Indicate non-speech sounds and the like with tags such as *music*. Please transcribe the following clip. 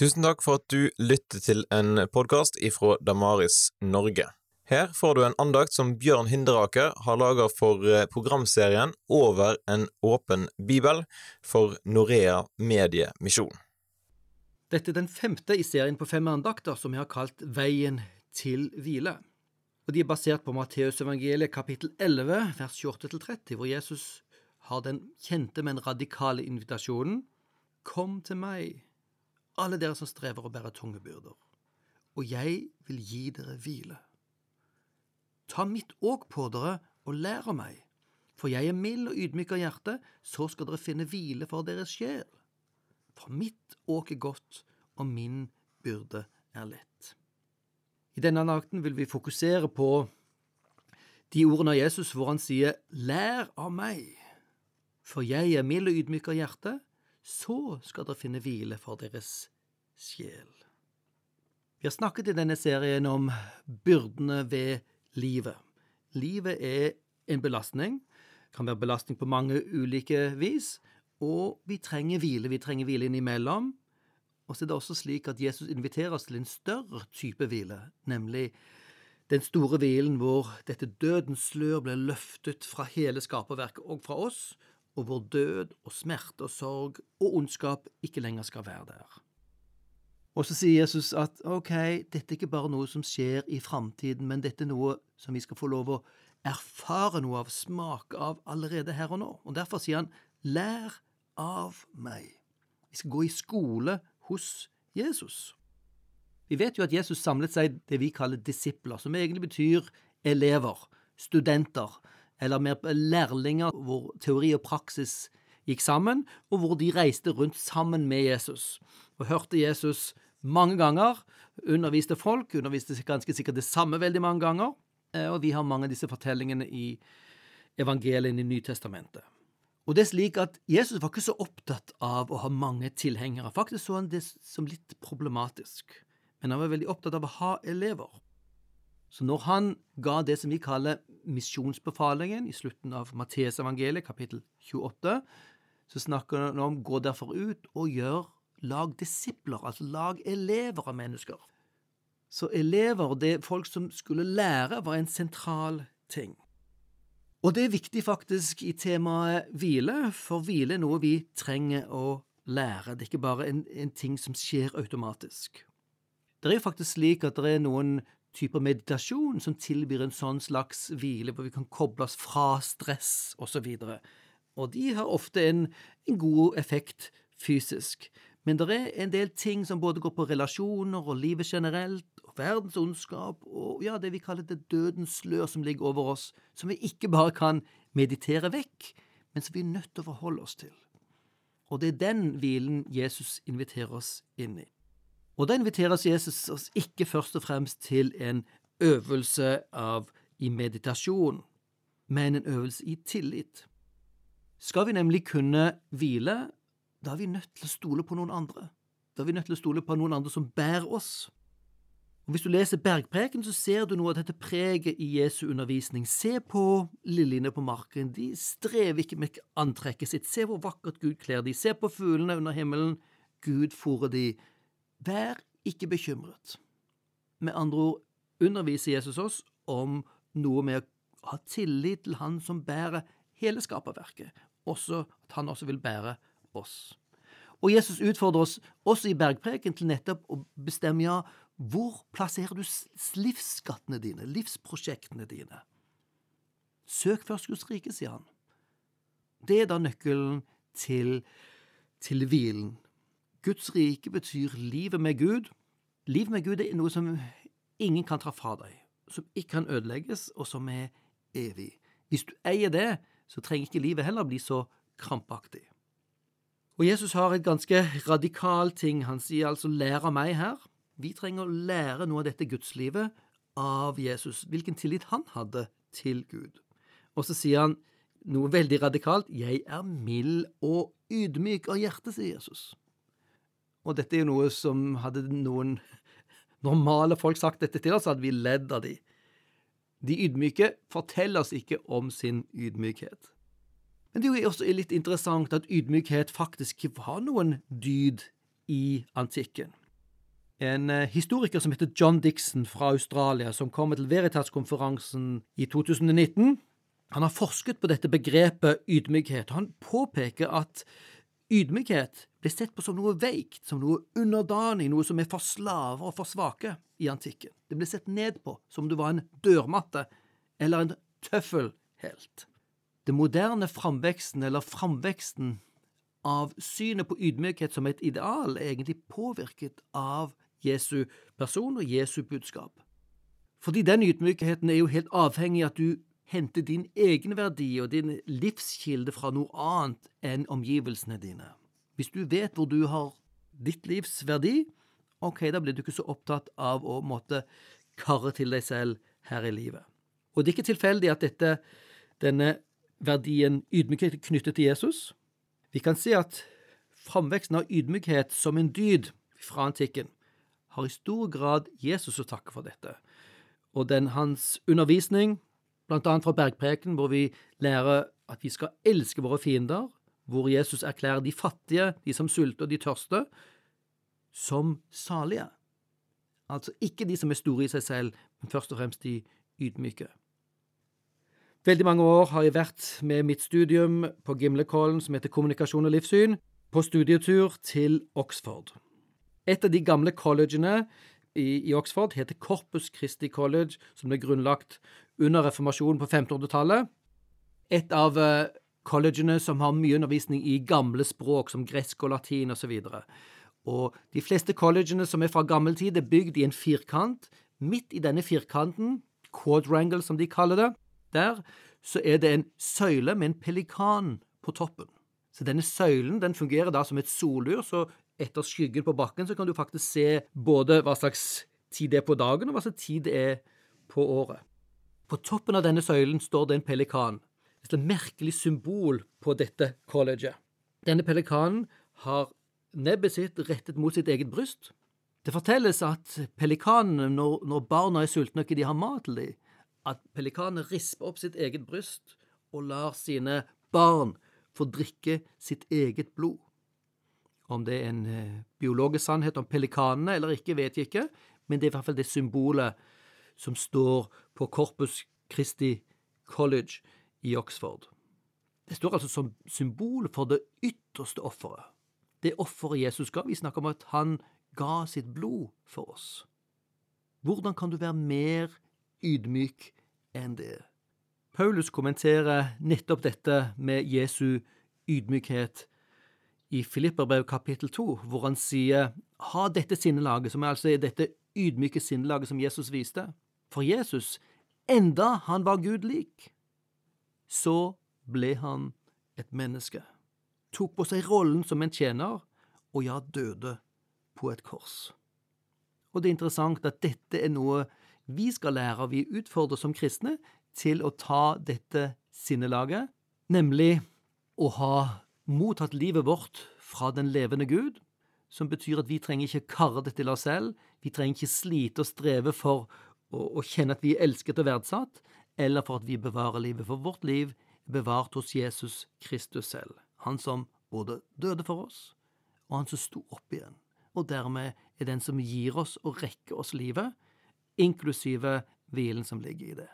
Tusen takk for at du lytter til en podkast ifra Damaris Norge. Her får du en andakt som Bjørn Hinderaker har laga for eh, programserien Over en åpen bibel for Norea Mediemisjon. Dette er den femte i serien på fem andakter som jeg har kalt Veien til hvile. Og De er basert på Matteusevangeliet kapittel 11, vers 28-30, hvor Jesus har den kjente, men radikale invitasjonen Kom til meg, alle dere som strever å bære tunge byrder, og jeg vil gi dere hvile. Ta mitt åk på dere og lær av meg, for jeg er mild og ydmyk av hjerte, så skal dere finne hvile for deres sjel. For mitt åk er godt, og min byrde er lett. I denne nakten vil vi fokusere på de ordene av Jesus hvor han sier Lær av meg, for jeg er mild og ydmyk av hjerte, så skal dere finne hvile for deres sjel. Vi har snakket i denne serien om byrdene ved livet. Livet er en belastning, kan være belastning på mange ulike vis, og vi trenger hvile. Vi trenger hvile innimellom. Og så er det også slik at Jesus inviterer oss til en større type hvile, nemlig den store hvilen hvor dette dødens slør ble løftet fra hele skaperverket og fra oss, og hvor død og smerte og sorg og ondskap ikke lenger skal være der. Og så sier Jesus at ok, dette er ikke bare noe som skjer i framtiden, men dette er noe som vi skal få lov å erfare noe av, smake av allerede her og nå. Og derfor sier han, lær av meg. Vi skal gå i skole hos Jesus. Vi vet jo at Jesus samlet seg det vi kaller disipler, som egentlig betyr elever, studenter, eller mer lærlinger, hvor teori og praksis gikk sammen, og hvor de reiste rundt sammen med Jesus og hørte Jesus mange ganger, underviste folk, underviste ganske sikkert det samme veldig mange ganger, eh, og vi har mange av disse fortellingene i evangeliene i Nytestamentet. Og det er slik at Jesus var ikke så opptatt av å ha mange tilhengere. Faktisk så han det som litt problematisk. Men han var veldig opptatt av å ha elever. Så når han ga det som vi kaller misjonsbefalingen i slutten av Matteusevangeliet, kapittel 28, så snakker han om gå derfor ut og gjør lag disipler, altså lag elever av mennesker. Så elever, det folk som skulle lære, var en sentral ting. Og det er viktig faktisk i temaet hvile, for hvile er noe vi trenger å lære. Det er ikke bare en, en ting som skjer automatisk. Det er jo faktisk slik at det er noen typer meditasjon som tilbyr en sånn slags hvile, hvor vi kan koble oss fra stress osv. Og, og de har ofte en, en god effekt fysisk. Men det er en del ting som både går på relasjoner og livet generelt, og verdens ondskap, og ja, det vi kaller det dødens slør som ligger over oss, som vi ikke bare kan meditere vekk, men som vi er nødt til å forholde oss til. Og det er den hvilen Jesus inviterer oss inn i. Og da inviteres Jesus oss ikke først og fremst til en øvelse av i meditasjon, men en øvelse i tillit. Skal vi nemlig kunne hvile, da er vi nødt til å stole på noen andre. Da er vi nødt til å stole på noen andre som bærer oss. Og Hvis du leser Bergpreken, så ser du noe av dette preget i Jesu undervisning. Se på liljene på marken, de strever ikke med antrekket sitt. Se hvor vakkert Gud kler de. Se på fuglene under himmelen. Gud fôrer de. Vær ikke bekymret. Med andre ord underviser Jesus oss om noe med å ha tillit til Han som bærer hele skaperverket, også at Han også vil bære oss. Og Jesus utfordrer oss også i bergpreken til nettopp å bestemme ja, hvor plasserer du livsskattene dine, livsprosjektene dine? Søk først Guds rike, sier han. Det er da nøkkelen til, til hvilen. Guds rike betyr livet med Gud. Livet med Gud er noe som ingen kan ta fra deg, som ikke kan ødelegges, og som er evig. Hvis du eier det, så trenger ikke livet heller bli så krampaktig. Og Jesus har et ganske radikal ting. Han sier altså 'lær av meg' her. Vi trenger å lære noe av dette gudslivet av Jesus, hvilken tillit han hadde til Gud. Og så sier han noe veldig radikalt. 'Jeg er mild og ydmyk av hjerte', sier Jesus. Og dette er jo noe som hadde noen *laughs* normale folk sagt dette til oss, hadde vi ledd av de. De ydmyke forteller oss ikke om sin ydmykhet. Men det er jo også litt interessant at ydmykhet faktisk var noen dyd i antikken. en eh, historiker som heter John Dixon fra Australia, som kommer til Veritas-konferansen i 2019. Han har forsket på dette begrepet ydmykhet, og han påpeker at ydmykhet ble sett på som noe veikt, som noe underdanig, noe som er for slaver og for svake i antikken. Det ble sett ned på som om du var en dørmatte eller en tøffelhelt. Det moderne framveksten, eller framveksten av synet på ydmykhet som et ideal, er egentlig påvirket av Jesu person og Jesu budskap. Fordi den ydmykheten er jo helt avhengig av at du henter din egenverdi og din livskilde fra noe annet enn omgivelsene dine. Hvis du vet hvor du har ditt livs verdi, ok, da blir du ikke så opptatt av å måtte karre til deg selv her i livet. Og det er ikke tilfeldig at dette, denne verdien ydmykhet er knyttet til Jesus. Vi kan si at framveksten av ydmykhet som en dyd fra antikken har i stor grad Jesus å takke for dette. Og den hans undervisning, annet fra Bergpreken, hvor vi lærer at vi skal elske våre fiender, hvor Jesus erklærer de fattige, de som sulter de tørste, som salige. Altså ikke de som er store i seg selv, men først og fremst de ydmyke. Veldig mange år har jeg vært med mitt studium på Gimlekollen som heter Kommunikasjon og livssyn, på studietur til Oxford. Et av de gamle collegene i, i Oxford heter Corpus Christi College, som ble grunnlagt under reformasjonen på 1500-tallet. Et av uh, collegene som har mye undervisning i gamle språk, som gresk og latin osv. Og, og de fleste collegene som er fra gammel tid, er bygd i en firkant. Midt i denne firkanten, quadrangle som de kaller det, der så er det en søyle med en pelikan på toppen. Så denne søylen den fungerer da som et solur, så etter skyggen på bakken så kan du faktisk se både hva slags tid det er på dagen, og hva slags tid det er på året. På toppen av denne søylen står det en pelikan. Det er et merkelig symbol på dette colleget. Denne pelikanen har nebbet sitt rettet mot sitt eget bryst. Det fortelles at pelikanene, når, når barna er sultne og ikke de har mat til dem, at pelikanene risper opp sitt eget bryst og lar sine barn få drikke sitt eget blod. Om det er en eh, biologisk sannhet om pelikanene eller ikke, vet jeg ikke, men det er i hvert fall det symbolet som står på Corpus Christi College i Oxford. Det står altså som symbol for det ytterste offeret. Det offeret Jesus ga. Vi snakker om at han ga sitt blod for oss. Hvordan kan du være mer ydmyk enn det. Paulus kommenterer nettopp dette med Jesu ydmykhet i Filipperbrev kapittel 2, hvor han sier ha dette sinnelaget, som er altså dette ydmyke sinnelaget som Jesus viste. For Jesus, enda han var Gud lik, så ble han et menneske, tok på seg rollen som en tjener, og ja, døde på et kors. Og det er interessant at dette er noe vi skal lære, vi utfordrer som kristne, til å ta dette sinnelaget, nemlig å ha mottatt livet vårt fra den levende Gud, som betyr at vi trenger ikke karre det til oss selv, vi trenger ikke slite og streve for å, å kjenne at vi er elsket og verdsatt, eller for at vi bevarer livet, for vårt liv er bevart hos Jesus Kristus selv, han som både døde for oss, og han som sto opp igjen, og dermed er den som gir oss og rekker oss livet, inklusive hvilen som ligger i det.